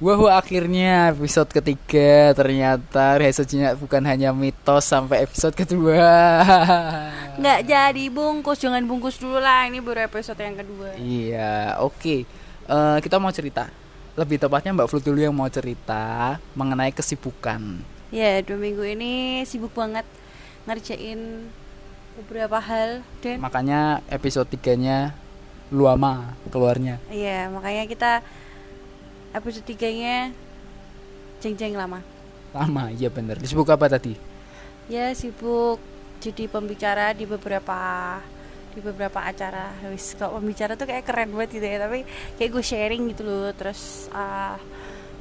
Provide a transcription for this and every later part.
Wah, akhirnya episode ketiga ternyata Sejenak bukan hanya mitos sampai episode kedua. Nggak jadi bungkus, jangan bungkus dulu lah. Ini baru episode yang kedua. Iya, oke. Eh, kita mau cerita. Lebih tepatnya Mbak Flut dulu yang mau cerita mengenai kesibukan. Ya, dua minggu ini sibuk banget ngerjain beberapa hal dan Makanya episode tiganya luama keluarnya. iya makanya kita episode tiganya jeng-jeng lama. Lama, iya bener. Sibuk apa tadi? Ya sibuk jadi pembicara di beberapa di beberapa acara. Wis kalau pembicara tuh kayak keren banget gitu ya, tapi kayak gue sharing gitu loh. Terus ah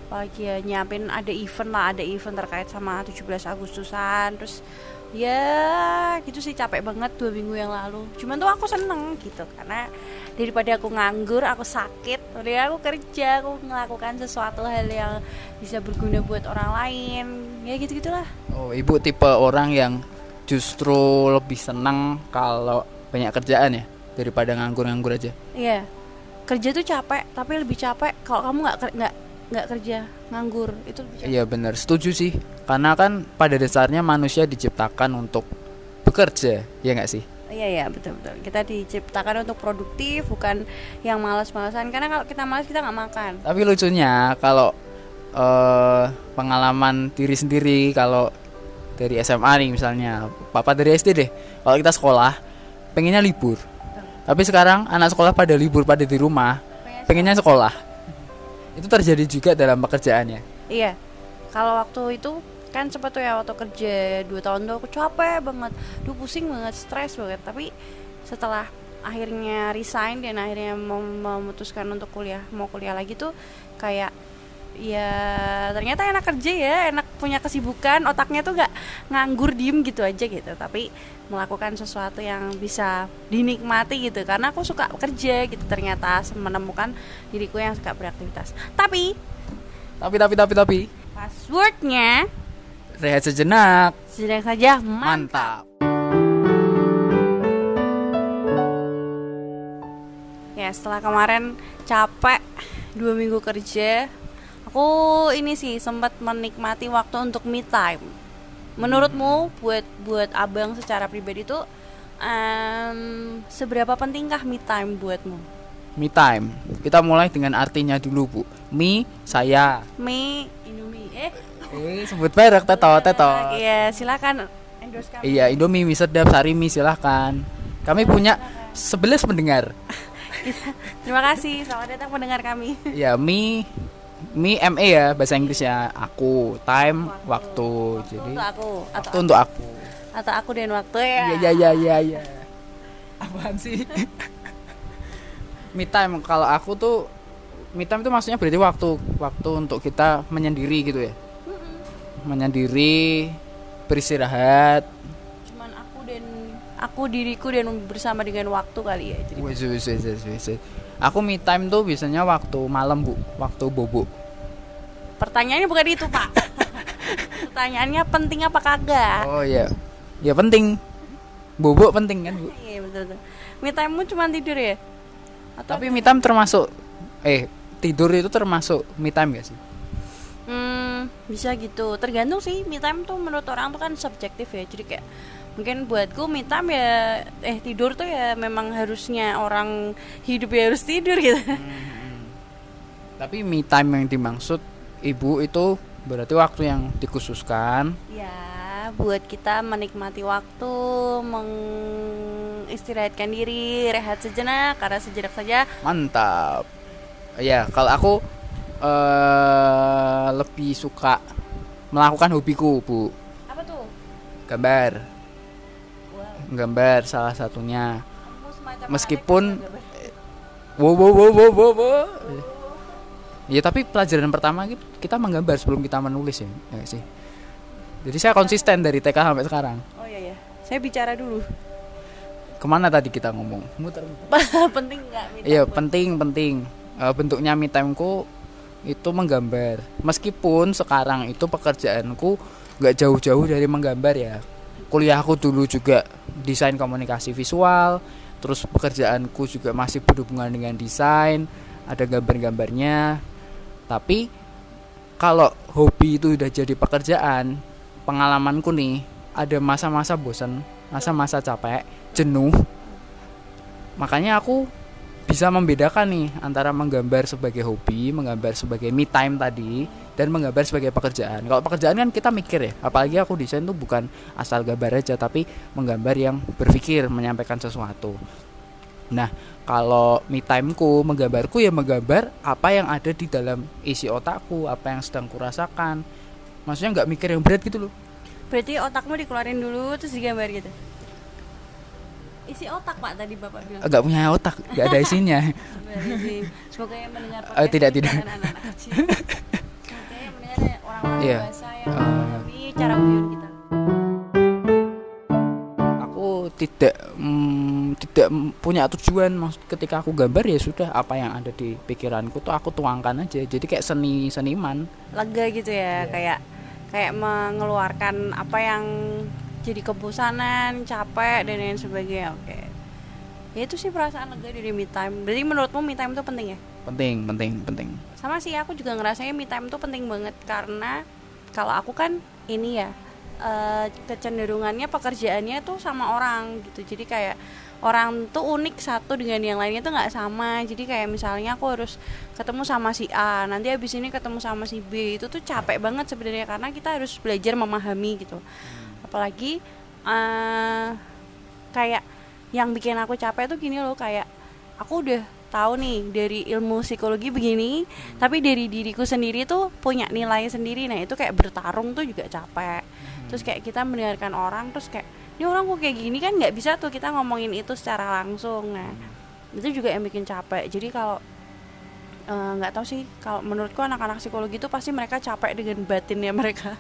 apalagi ya nyiapin ada event lah, ada event terkait sama 17 Agustusan. Terus ya gitu sih capek banget dua minggu yang lalu. Cuman tuh aku seneng gitu karena daripada aku nganggur, aku sakit, udah aku kerja, aku melakukan sesuatu hal yang bisa berguna buat orang lain. Ya gitu gitulah. Oh, ibu tipe orang yang justru lebih senang kalau banyak kerjaan ya daripada nganggur-nganggur aja. Iya. Kerja tuh capek, tapi lebih capek kalau kamu nggak nggak nggak kerja, nganggur. Itu lebih capek. Iya benar, setuju sih. Karena kan pada dasarnya manusia diciptakan untuk bekerja, ya nggak sih? Iya iya betul betul. Kita diciptakan untuk produktif, bukan yang malas-malasan. Karena kalau kita malas kita nggak makan. Tapi lucunya kalau eh, pengalaman diri sendiri kalau dari SMA nih misalnya, papa dari SD deh. Kalau kita sekolah, pengennya libur. Tapi sekarang anak sekolah pada libur pada di rumah, pengennya sekolah. Itu terjadi juga dalam pekerjaannya. Iya. Kalau waktu itu kan sempat tuh ya waktu kerja dua tahun tuh aku capek banget, duh pusing banget, stres banget. Tapi setelah akhirnya resign dan akhirnya mem- memutuskan untuk kuliah, mau kuliah lagi tuh kayak ya ternyata enak kerja ya, enak punya kesibukan, otaknya tuh gak nganggur diem gitu aja gitu. Tapi melakukan sesuatu yang bisa dinikmati gitu karena aku suka kerja gitu ternyata menemukan diriku yang suka beraktivitas. Tapi Tapi tapi tapi tapi Passwordnya rehat sejenak. sedang saja mantap. Mantap. Ya setelah kemarin capek dua minggu kerja, aku ini sih sempat menikmati waktu untuk me time. Menurutmu buat buat abang secara pribadi tuh em, seberapa pentingkah me time buatmu? Me time. Kita mulai dengan artinya dulu, Bu. Me, saya. Me Indomie eh Eh, sebut merek teto teto. Iya silakan endorse kami. Iya, Indomie mie sedap, sari mie silahkan. Kami punya 11 pendengar. Terima kasih selamat datang pendengar kami. Ya, mie mie ME ya bahasa Inggrisnya. Aku, time, waktu. Jadi Untuk aku atau waktu untuk aku. atau aku dan waktu ya. Iya, iya, iya, iya, iya. Apaan sih? me time kalau aku tuh me time itu maksudnya berarti waktu waktu untuk kita menyendiri gitu ya. Menyendiri, beristirahat. cuman aku dan aku diriku dan bersama dengan waktu kali ya jadi Wes, wes, wes, wes. Aku me time tuh biasanya waktu malam bu, waktu bobo. pertanyaannya bukan itu pak pertanyaannya penting apa kagak Oh iya, ya penting. Bobo penting kan bu. iya betul betul me time mu cuma tidur ya atau Tapi me time termasuk, eh tidur itu termasuk me time gak sih? Hmm, bisa gitu tergantung sih me time tuh menurut orang tuh kan subjektif ya jadi kayak mungkin buatku me time ya eh tidur tuh ya memang harusnya orang hidup ya harus tidur gitu Tapi me time yang dimaksud ibu itu berarti waktu yang dikhususkan. Ya, buat kita menikmati waktu, mengistirahatkan diri, rehat sejenak, karena sejenak saja. Mantap. Ya kalau aku eh lebih suka melakukan hobiku bu, Apa tuh? gambar. Wow, Gambar salah satunya. semacam Meskipun-. Wow wow wow wow wow. wow. Ya tapi pelajaran pertama ki- kita menggambar sebelum kita menulis ya, ya sih. Jadi saya konsisten dari TK sampai sekarang. Oh iya ya, saya bicara dulu. Ke mana tadi kita ngomong? Muter. Penting nggak? Iya penting penting. Eh, bentuknya me timeku itu menggambar. Meskipun sekarang itu pekerjaanku nggak jauh-jauh dari menggambar ya. Kuliahku dulu juga desain komunikasi visual. Terus pekerjaanku juga masih berhubungan dengan desain. Ada gambar-gambarnya. Tapi kalau hobi itu udah jadi pekerjaan pengalamanku nih ada masa-masa bosan masa-masa capek jenuh makanya aku bisa membedakan nih antara menggambar sebagai hobi, menggambar sebagai me time tadi, dan menggambar sebagai pekerjaan. Kalau pekerjaan kan kita mikir ya, apalagi aku desain tuh bukan asal gambar aja, tapi menggambar yang berpikir, menyampaikan sesuatu. Nah, kalau me timeku, menggambarku ya menggambar apa yang ada di dalam isi otakku, apa yang sedang kurasakan. Maksudnya nggak mikir yang berat gitu loh. Berarti otakmu dikeluarin dulu terus digambar gitu. Isi otak Pak tadi Bapak bilang. Nggak punya otak, nggak ada isinya. Semoga yang mendengar Oh, tidak, tidak. bukan anak-anak kecil. Semoga yang mendengar orang-orang Iya. dewasa yang memahami cara guyon kita. aku tidak mm, tidak punya tujuan maksud ketika aku gambar ya sudah apa yang ada di pikiranku tuh aku tuangkan aja jadi kayak seni seniman Lega gitu ya, Iya. kayak kayak mengeluarkan apa yang jadi kebosanan, capek dan lain sebagainya. Oke. Ya itu sih perasaan lega dari me time. Berarti menurutmu me time itu penting ya? penting penting penting sama sih aku juga ngerasanya me time tuh penting banget karena kalau aku kan ini ya eh, kecenderungannya pekerjaannya tuh sama orang gitu jadi kayak orang tuh unik satu dengan yang lainnya tuh nggak sama jadi kayak misalnya aku harus ketemu sama si A nanti habis ini ketemu sama si B itu tuh capek banget sebenarnya karena kita harus belajar memahami gitu apalagi eh kayak yang bikin aku capek tuh gini loh kayak aku udah tahu nih dari ilmu psikologi begini tapi dari diriku sendiri tuh punya nilai sendiri. Nah itu kayak bertarung tuh juga capek. Terus kayak kita mendengarkan orang terus kayak ini orang kok kayak gini kan? Nggak bisa tuh kita ngomongin itu secara langsung. Nah itu juga yang bikin capek. Jadi kalau eh, nggak tahu sih. Kalau menurutku anak-anak psikologi itu pasti mereka capek dengan batinnya mereka.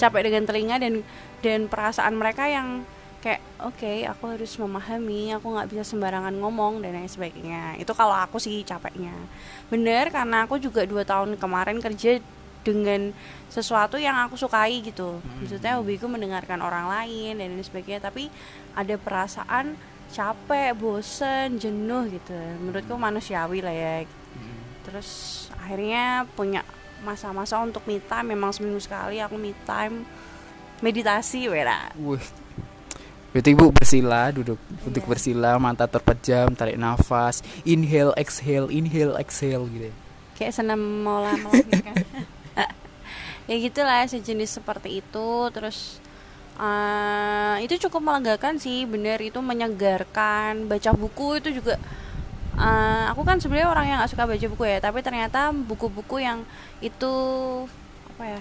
Capek dengan telinga dan dan perasaan mereka yang kayak oke aku harus memahami aku nggak bisa sembarangan ngomong dan lain sebagainya. Itu kalau aku sih capeknya. Bener karena aku juga dua tahun kemarin kerja dengan sesuatu yang aku sukai gitu. Maksudnya hobiku mendengarkan orang lain dan lain sebagainya. Tapi ada perasaan capek bosen jenuh gitu. Menurutku manusiawi lah ya terus akhirnya punya masa-masa untuk me time. Memang seminggu sekali aku me time. Meditasi wera. Wih. Berarti ibu bersila duduk duduk bersila mata terpejam tarik nafas. Inhale exhale inhale exhale gitu. Ya. kayak senam mola melahirkan ya gitulah sejenis seperti itu. Terus eh, itu cukup melegakan sih. Bener itu menyegarkan. Baca buku itu juga eh, aku kan sebenarnya orang yang gak suka baca buku ya tapi ternyata buku-buku yang itu apa ya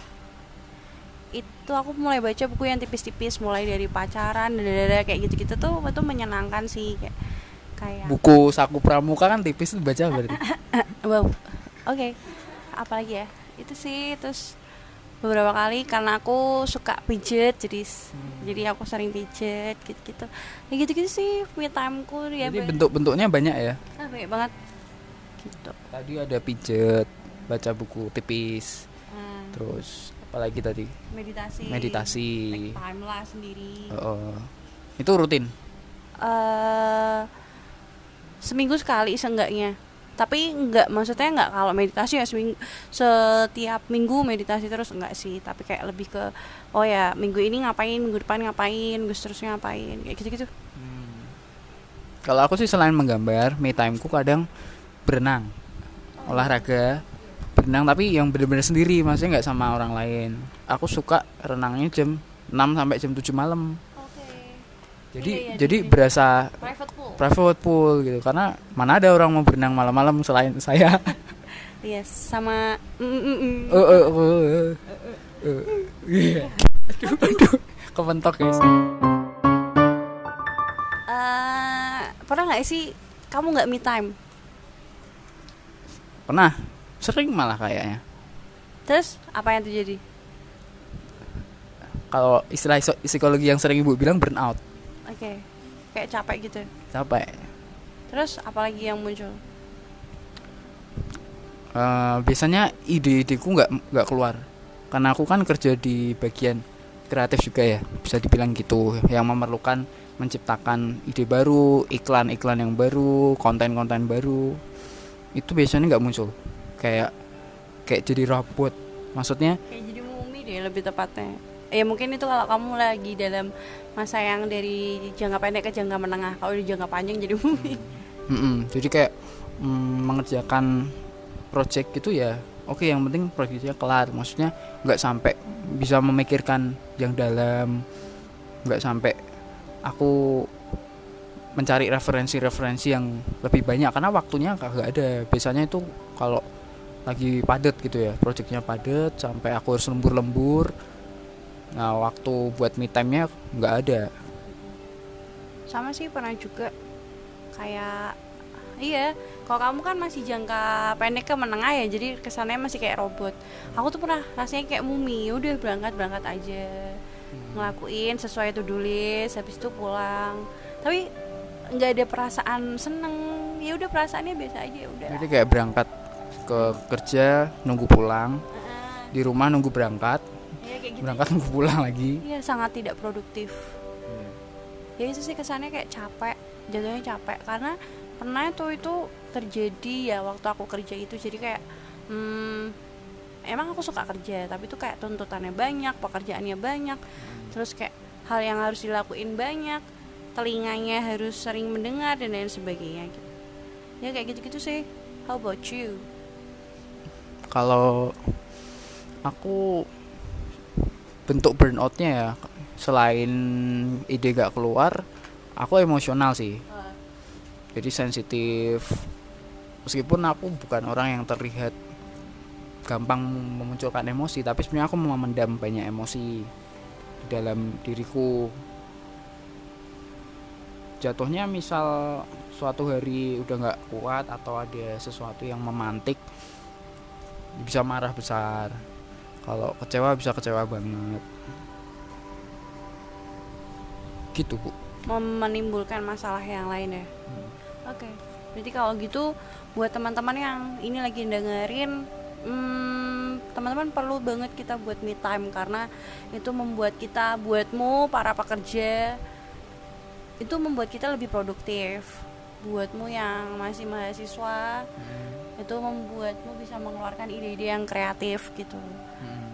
itu aku mulai baca buku yang tipis-tipis mulai dari pacaran dadadada, kayak gitu-gitu tuh itu menyenangkan sih kayak kayak buku saku pramuka kan tipis tuh baca berarti? Wow oke apalagi ya itu sih terus beberapa kali karena aku suka pijet jadi jadi aku sering pijet gitu gitu ya gitu gitu sih me timeku ya jadi banyak- bentuk-bentuknya banyak ya? Ah, banyak banget. Gitu. Tadi ada pijet baca buku tipis Hmm, terus apalagi tadi? Meditasi. Meditasi. Time lah sendiri. Oh, itu rutin? Eh seminggu sekali seenggaknya tapi enggak maksudnya enggak kalau meditasi ya seminggu setiap minggu meditasi terus enggak sih. Tapi kayak lebih ke oh ya minggu ini ngapain minggu depan ngapain minggu seterusnya ngapain kayak gitu gitu kalau aku sih selain menggambar me timeku kadang berenang. Olahraga berenang tapi yang bener-bener sendiri maksudnya nggak sama orang lain. Aku suka renangnya jam 6 sampai jam 7 malam jadi Iya, iya, jadi jadi- berasa private pool. private pool gitu. Karena mana ada orang mau berenang malam-malam selain saya. Yes sama mm, mm, mm, mm. Eh, eh, eh, eh. Eh, iya. aduh aduh kepentok guys. Eh, pernah nggak sih kamu nggak me time? Pernah. Sering malah kayaknya. Terus apa yang terjadi? Kalau istilah psikologi yang sering ibu bilang burnout oke. Kayak capek gitu. Capek. Terus apalagi yang muncul? Eh, biasanya ide-ideku nggak nggak keluar. Karena aku kan kerja di bagian kreatif juga ya bisa dibilang gitu. Yang memerlukan menciptakan ide baru iklan-iklan yang baru konten-konten baru. Itu biasanya nggak muncul. Kayak kayak jadi robot. Maksudnya kayak jadi mumi deh lebih tepatnya ya mungkin itu kalau kamu lagi dalam masa yang dari jangka pendek ke jangka menengah. Kalau di jangka panjang jadi mumi mm-mm, jadi kayak mm, mengerjakan project gitu ya oke yang penting proyeknya kelar. Maksudnya nggak sampai bisa memikirkan yang dalam nggak sampai aku mencari referensi-referensi yang lebih banyak karena waktunya kagak ada. Biasanya itu kalau lagi padat gitu ya projectnya padat sampai aku harus lembur-lembur nah waktu buat me time nya nggak ada. Sama sih pernah juga. Kayak iya kalau kamu kan masih jangka pendek ke menengah ya jadi kesannya masih kayak robot. Aku tuh pernah rasanya kayak mumi udah berangkat berangkat aja. Ngelakuin sesuai do list habis itu pulang. Tapi nggak ada perasaan seneng. Ya udah perasaannya biasa aja ya udah. Jadi kayak berangkat ke kerja nunggu pulang. Heeh. di rumah nunggu berangkat kayak gitu berangkat nunggu pulang lagi Iya sangat tidak produktif. Ya itu sih kesannya kayak capek, jatuhnya capek karena pernah tuh itu terjadi ya waktu aku kerja itu jadi kayak hmm, emang aku suka kerja tapi tuh kayak tuntutannya banyak, pekerjaannya banyak, terus kayak hal yang harus dilakuin banyak, telinganya harus sering mendengar dan lain sebagainya gitu. Ya kayak gitu-gitu sih. How about you? kalau aku bentuk burnoutnya ya. Selain ide gak keluar aku emosional sih. Jadi sensitif. Meskipun aku bukan orang yang terlihat gampang memunculkan emosi tapi sebenarnya aku memendam banyak emosi di dalam diriku. Jatuhnya misal suatu hari udah nggak kuat atau ada sesuatu yang memantik bisa marah besar kalau kecewa bisa kecewa banget gitu bu menimbulkan masalah yang lain ya. Oke. Berarti kalau gitu buat teman-teman yang ini lagi dengerin hmm, teman-teman perlu banget kita buat me time karena itu membuat kita buatmu para pekerja itu membuat kita lebih produktif. Buatmu yang masih mahasiswa itu membuatmu bisa mengeluarkan ide-ide yang kreatif gitu.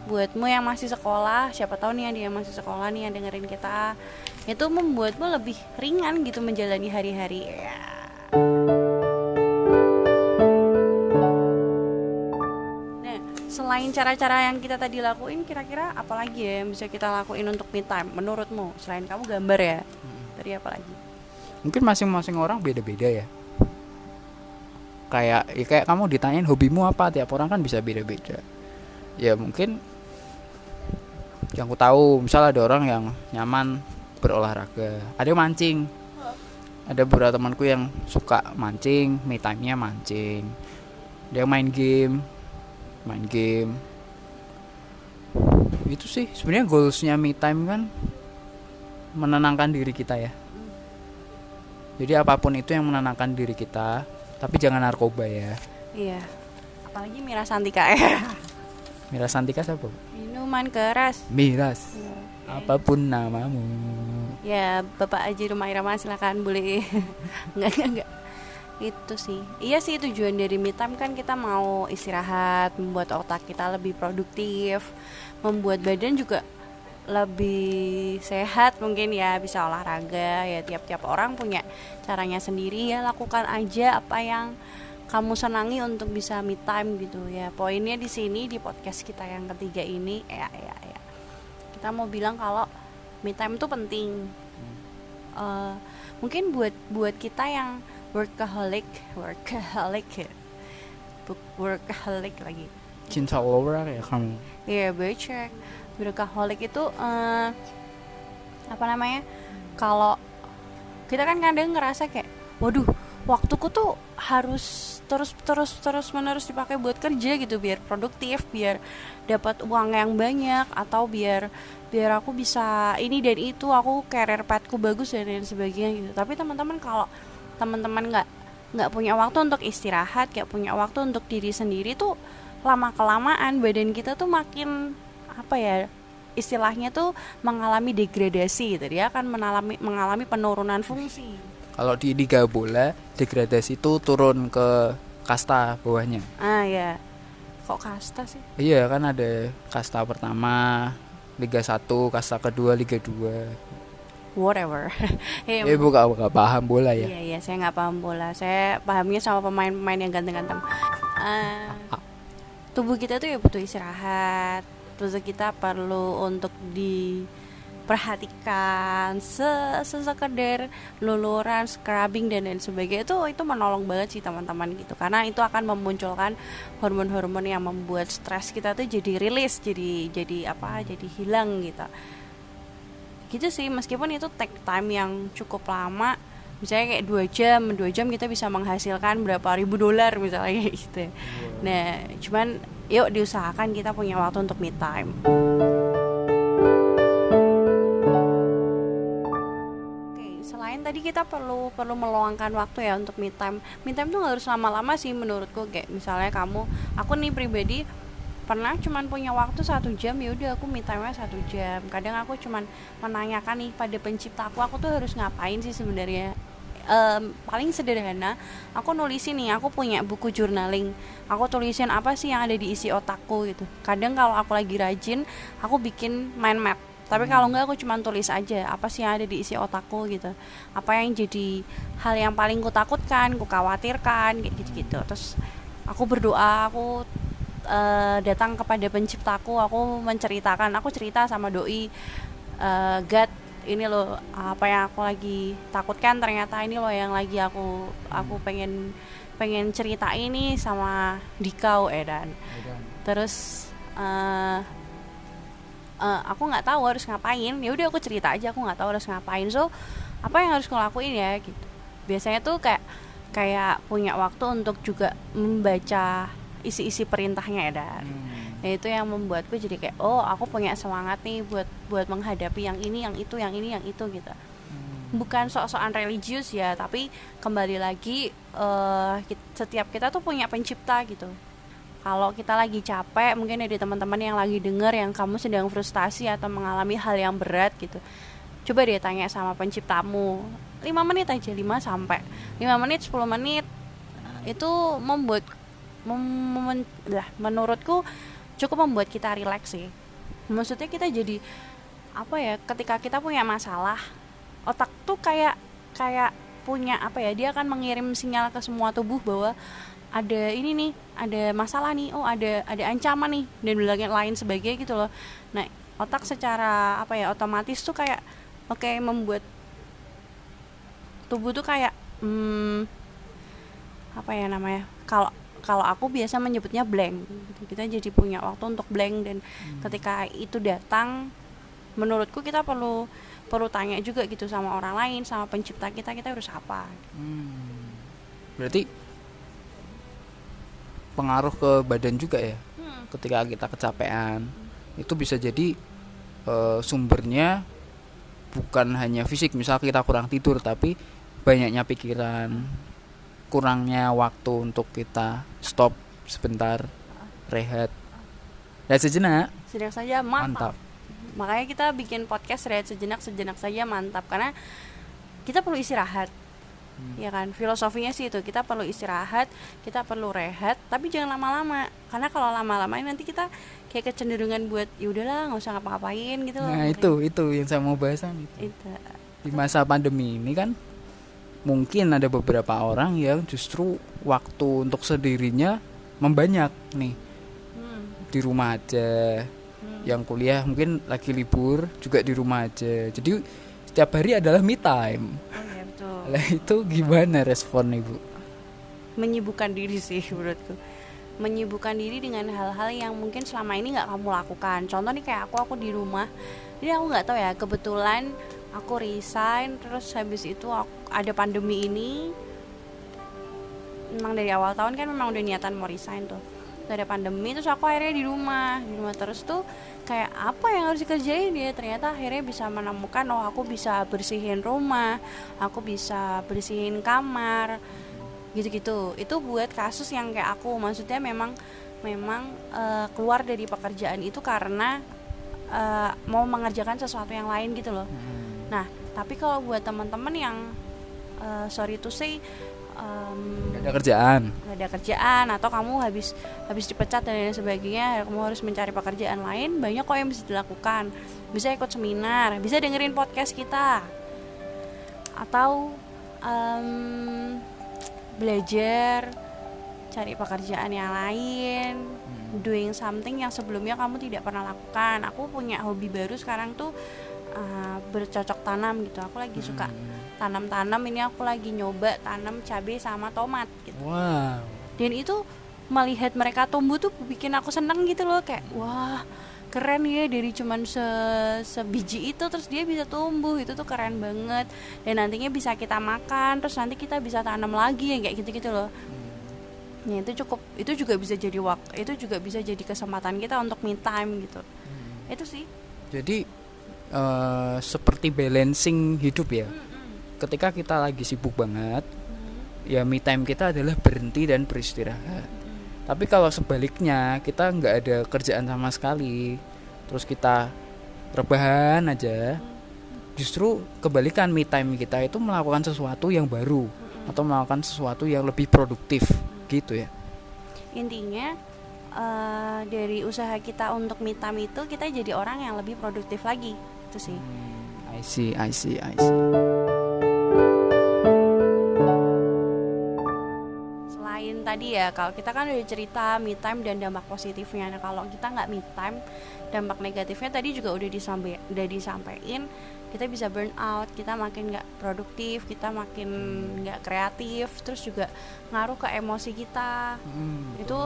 Buatmu yang masih sekolah siapa tahu nih yang dia masih sekolah nih yang dengerin kita itu membuatmu lebih ringan gitu menjalani hari-hari. Ya. Nah, selain cara-cara yang kita tadi lakuin kira-kira apa lagi ya yang bisa kita lakuin untuk me time menurutmu? Selain kamu gambar ya. Tadi apa lagi mungkin masing-masing orang beda-beda ya. Kayak ya kayak kamu ditanyain hobimu apa tiap orang kan bisa beda-beda. Ya mungkin yang aku tahu misal ada orang yang nyaman berolahraga ada yang mancing. Ada beberapa temanku yang suka mancing me time nya mancing. Dia main game main game. Itu sih sebenarnya goalsnya me time kan menenangkan diri kita ya jadi apa pun itu yang menenangkan diri kita tapi jangan narkoba ya. Iya. Apalagi Mira Santika ya. Mira Santika siapa? Minuman keras. Miras. Apa pun namamu. Ya Bapak Haji Rumah Irama silakan boleh. Nggak nggak nggak itu sih. Iya sih tujuan dari me time kan kita mau istirahat membuat otak kita lebih produktif membuat badan juga lebih sehat mungkin ya bisa olahraga ya tiap-tiap orang punya caranya sendiri ya lakukan aja apa yang kamu senangi untuk bisa me time gitu ya. Poinnya di sini di podcast kita yang ketiga ini ya ya ya. Kita mau bilang kalau me time itu penting. Eh, mungkin buat buat kita yang workaholic workaholic ya. Workaholic lagi. Cinta lover ya kamu? Iya, becek. Workaholic itu eh, apa namanya? Kalau kita kan kadang ngerasa kayak, waduh, waktuku tuh harus terus terus terus menerus dipakai buat kerja gitu biar produktif, biar dapat uang yang banyak atau biar biar aku bisa ini dan itu, aku career pathku bagus dan lain sebagainya gitu. Tapi teman-teman kalau teman-teman nggak nggak punya waktu untuk istirahat, nggak punya waktu untuk diri sendiri tuh lama kelamaan badan kita tuh makin apa ya istilahnya tuh mengalami degradasi gitu dia akan mengalami mengalami penurunan fungsi. Kalau di liga bola degradasi itu turun ke kasta bawahnya. Ah ya kok kasta sih? Iya kan ada kasta pertama Liga 1 kasta kedua Liga 2 whatever. Eh bukan bukan paham bola ya? Iya iya saya nggak paham bola. Saya pahamnya sama pemain-pemain yang ganteng-ganteng. Uh, tubuh kita tuh ya butuh istirahat terus kita perlu untuk diperhatikan. Se sesekedar luluran scrubbing dan lain sebagainya itu itu menolong banget sih teman-teman gitu. Karena itu akan memunculkan hormon-hormon yang membuat stres kita tuh jadi rilis jadi jadi apa jadi hilang gitu. Gitu sih meskipun itu take time yang cukup lama misalnya kayak dua jam dua jam kita bisa menghasilkan berapa ribu dolar misalnya gitu nah cuman yuk diusahakan kita punya waktu untuk me time. Selain tadi kita perlu perlu meluangkan waktu ya untuk me time. Me time tuh nggak harus lama-lama sih menurutku. Kayak misalnya kamu aku nih pribadi pernah cuman punya waktu satu jam ya udah aku me time satu jam. Kadang aku cuman menanyakan nih pada pencipta aku aku tuh harus ngapain sih sebenarnya um, paling sederhana aku nulisin nih aku punya buku journaling. Aku tulisin apa sih yang ada di isi otakku gitu. Kadang kalau aku lagi rajin aku bikin mind map. Tapi kalau enggak aku cuma tulis aja apa sih yang ada di isi otakku gitu. Apa yang jadi hal yang paling ku takutkan ku khawatirkan kayak gitu gitu terus aku berdoa aku uh, datang kepada penciptaku aku menceritakan aku cerita sama doi uh, God ini loh apa yang aku lagi takutkan ternyata ini loh yang lagi aku aku pengen pengen cerita ini sama Dikau Edan. Terus uh, uh, aku nggak tahu harus ngapain. Ya udah aku cerita aja aku nggak tahu harus ngapain. So apa yang harus aku lakuin ya gitu. Biasanya tuh kayak kayak punya waktu untuk juga membaca isi-isi perintahnya ya dan hmm. Nah itu yang membuatku jadi kayak oh aku punya semangat nih buat buat menghadapi yang ini yang itu yang ini yang itu gitu. Hmm. bukan sok-sokan religius ya tapi kembali lagi uh, setiap kita tuh punya pencipta gitu. Kalau kita lagi capek mungkin ada teman-teman yang lagi denger yang kamu sedang frustasi atau mengalami hal yang berat gitu. Coba dia tanya sama penciptamu. 5 menit aja 5 sampai. 5 menit 10 menit itu membuat mem lah, menurutku cukup membuat kita rileks sih. Maksudnya kita jadi apa ya ketika kita punya masalah otak tuh kayak kayak punya apa ya dia akan mengirim sinyal ke semua tubuh bahwa ada ini nih ada masalah nih oh ada ada ancaman nih dan lain lain sebagainya gitu loh. Nah otak secara apa ya otomatis tuh kayak oke okay, membuat tubuh tuh kayak hmm, apa ya namanya kalau kalau aku biasa menyebutnya blank kita jadi punya waktu untuk blank dan hmm. ketika itu datang menurutku kita perlu perlu tanya juga gitu sama orang lain sama pencipta kita kita harus apa hmm. berarti pengaruh ke badan juga ya hmm. ketika kita kecapean hmm. itu bisa jadi uh, sumbernya bukan hanya fisik misal kita kurang tidur tapi banyaknya pikiran kurangnya waktu untuk kita stop sebentar rehat. Rehat sejenak sejenak saja mantap. mantap. Makanya kita bikin podcast rehat sejenak sejenak saja mantap. Karena kita perlu istirahat hmm. ya kan? Filosofinya sih itu kita perlu istirahat kita perlu rehat tapi jangan lama-lama. Karena kalau lama-lama nanti kita kayak kecenderungan buat ya udahlah nggak usah ngapa-ngapain gitu nah itu itu yang saya mau bahas itu. itu. Di masa pandemi ini kan mungkin ada beberapa orang yang justru waktu untuk sendirinya membanyak nih. Hmm. di rumah aja. Hmm. yang kuliah mungkin lagi libur juga di rumah aja. Jadi setiap hari adalah me time. Oh, ya, betul. Nah, itu gimana respon ibu menyibukkan diri sih menurutku. Menyibukkan diri dengan hal-hal yang mungkin selama ini nggak kamu lakukan. Contoh nih kayak aku aku di rumah. Jadi aku nggak tahu ya kebetulan aku resign terus habis itu aku, ada pandemi ini. Memang dari awal tahun kan memang udah niatan mau resign tuh. Ada pandemi terus aku akhirnya di rumah di rumah. Terus tuh kayak apa yang harus dikerjain ya? Ternyata akhirnya bisa menemukan oh aku bisa bersihin rumah aku bisa bersihin kamar gitu-gitu. Itu buat kasus yang kayak aku. Maksudnya memang memang uh, keluar dari pekerjaan itu karena uh, mau mengerjakan sesuatu yang lain gitu loh. Hmm Nah, tapi kalau buat teman-teman yang uh, sorry to say em, Nggak ada kerjaan. nggak ada kerjaan atau kamu habis habis dipecat dan lain sebagainya kamu harus mencari pekerjaan lain banyak kok yang bisa dilakukan. Bisa ikut seminar bisa dengerin podcast kita. Atau em, belajar cari pekerjaan yang lain doing something yang sebelumnya kamu tidak pernah lakukan. Aku punya hobi baru sekarang tuh uh, bercocok tanam gitu. Aku lagi suka tanam-tanam. Ini aku lagi nyoba tanam cabai sama tomat gitu. Wow. Dan itu melihat mereka tumbuh tuh bikin aku seneng gitu loh. Kayak wah keren ya dari cuman se sebiji itu terus dia bisa tumbuh. Itu tuh keren banget. Dan nantinya bisa kita makan terus nanti kita bisa tanam lagi yang kayak gitu-gitu loh. Ya itu cukup itu juga bisa jadi waktu itu juga bisa jadi kesempatan kita untuk me time gitu. Itu sih. Jadi eh, seperti balancing hidup ya. Ketika kita lagi sibuk banget ya me time kita adalah berhenti dan beristirahat. Tapi kalau sebaliknya kita nggak ada kerjaan sama sekali terus kita rebahan aja justru kebalikan me time kita itu melakukan sesuatu yang baru atau melakukan sesuatu yang lebih produktif gitu ya. Intinya eh, dari usaha kita untuk me time itu kita jadi orang yang lebih produktif lagi itu sih. I see I see I see. Selain tadi ya kalau kita kan udah cerita me time dan dampak positifnya. Nah, kalau kita nggak me time dampak negatifnya tadi juga udah disampai udah disampaikan. Kita bisa burn out kita makin nggak produktif kita makin nggak kreatif terus juga ngaruh ke emosi kita. Hmm, itu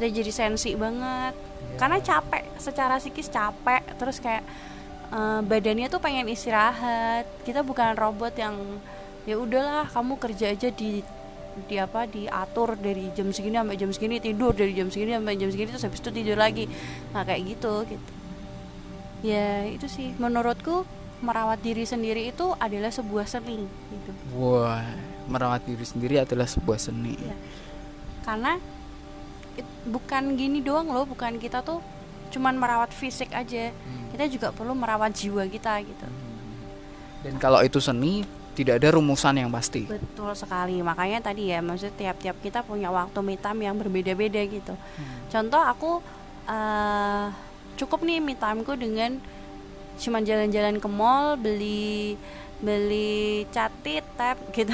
kita jadi sensi banget. Ya. karena capek secara psikis capek. Terus kayak eh, badannya tuh pengen istirahat. Kita bukan robot yang ya udahlah kamu kerja aja di di apa diatur dari jam segini sampai jam segini tidur dari jam segini sampai jam segini terus habis itu tidur lagi. Nah kayak gitu gitu. Ya itu sih. Menurutku merawat diri sendiri itu adalah sebuah seni gitu. Wah, merawat diri sendiri adalah sebuah seni. Iya. karena it- bukan gini doang loh bukan kita tuh cuman merawat fisik aja. Kita juga perlu merawat jiwa kita gitu. Dan kalau itu seni, tidak ada rumusan yang pasti. betul sekali. Makanya tadi ya maksudnya tiap-tiap kita punya waktu me time yang berbeda-beda gitu. Contoh aku eh, cukup nih me timeku dengan cuman jalan-jalan ke mall beli beli catit tab gitu.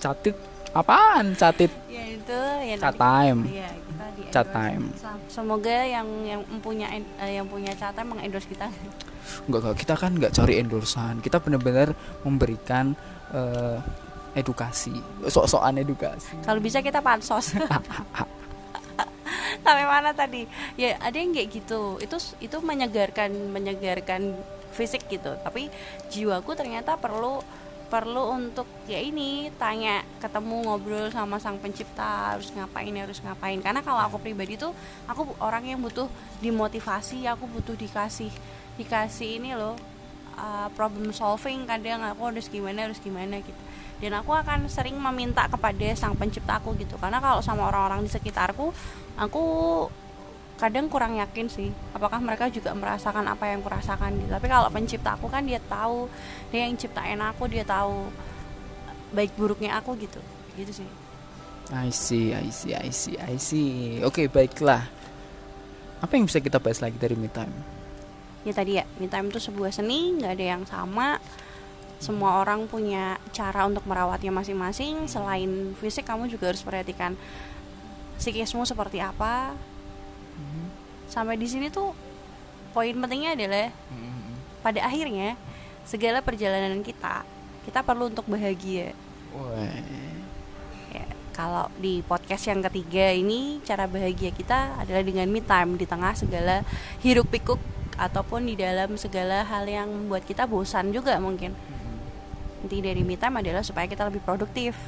Catit apaan? Catit ya itu ya cat time. Kita di Cat time. Semoga yang yang punya eh, yang punya cat time mengendorse kita. Enggak, enggak, kita kan nggak cari endorsan. Kita benar-benar memberikan eh, edukasi, sok-sokan edukasi. Kalau bisa kita pansos. Sampai mana tadi? Ya ada yang kayak gitu. Itu itu menyegarkan menyegarkan fisik gitu. Tapi jiwaku ternyata perlu perlu untuk ya ini tanya ketemu ngobrol sama sang pencipta harus ngapain harus ngapain. Karena kalau aku pribadi tuh aku orang yang butuh dimotivasi aku butuh dikasih dikasih ini loh uh, problem solving kadang aku harus gimana harus gimana gitu. Dan aku akan sering meminta kepada sang pencipta aku gitu. Karena kalau sama orang-orang di sekitarku aku kadang kurang yakin sih apakah mereka juga merasakan apa yang kurasakan gitu tapi kalau pencipta aku kan dia tahu dia yang ciptain aku dia tahu baik buruknya aku gitu gitu sih I see, I see, I see, I see. Oke, baiklah. Apa yang bisa kita bahas lagi dari me time? ya tadi ya me time itu sebuah seni nggak ada yang sama semua orang punya cara untuk merawatnya masing-masing selain fisik kamu juga harus perhatikan psikismu seperti apa sampai di sini tuh poin pentingnya adalah pada akhirnya segala perjalanan kita kita perlu untuk bahagia. Ya, kalau di podcast yang ketiga ini cara bahagia kita adalah dengan me time di tengah segala hiruk pikuk ataupun di dalam segala hal yang membuat kita bosan juga mungkin. Inti dari me time adalah supaya kita lebih produktif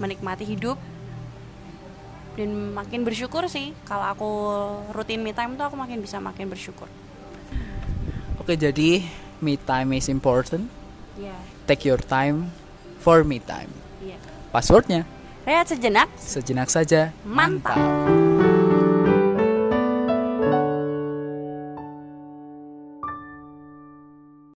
menikmati hidup dan makin bersyukur sih kalau aku rutin me time tuh aku makin bisa makin bersyukur Oke, jadi me time is important. Iya, Take your time for me time. iya. Passwordnya Rehat sejenak, sejenak saja. Mantap.